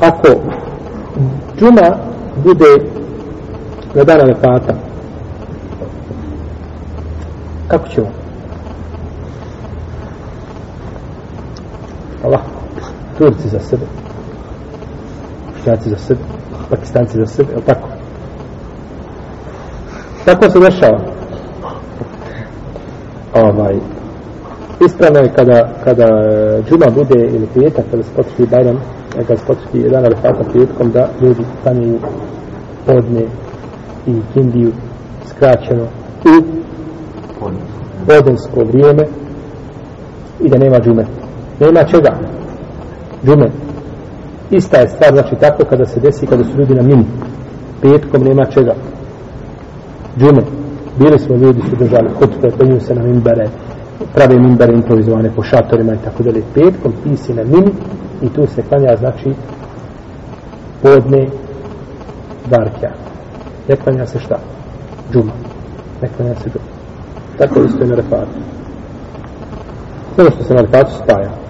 ako džuma bude na dana refata kako će on? Allah, Turci za sebe, Bošnjaci za sebe, Pakistanci za sebe, je tako? Tako se dešava. Ovaj, ispravno je kada, kada e, džuma bude ili pijetak, kada se Bajram, neka se potiši jedan refata prijetkom da ljudi stanuju podne i kindiju skraćeno u podensko vrijeme i da nema džume. Nema čega? Džume. Ista je stvar, znači tako kada se desi, kada su ljudi na mini. Petkom nema čega. Džume. Bili smo ljudi su držali hutbe, penju se na mimbere, prave mimbere improvizovane po šatorima i tako dalje. Petkom ti si na mini i tu se klanja, znači, podne varkja. Ne klanja se šta? Džuma. Ne klanja se džuma. Tako isto je na refatu. Sve ono što se na refatu spaja.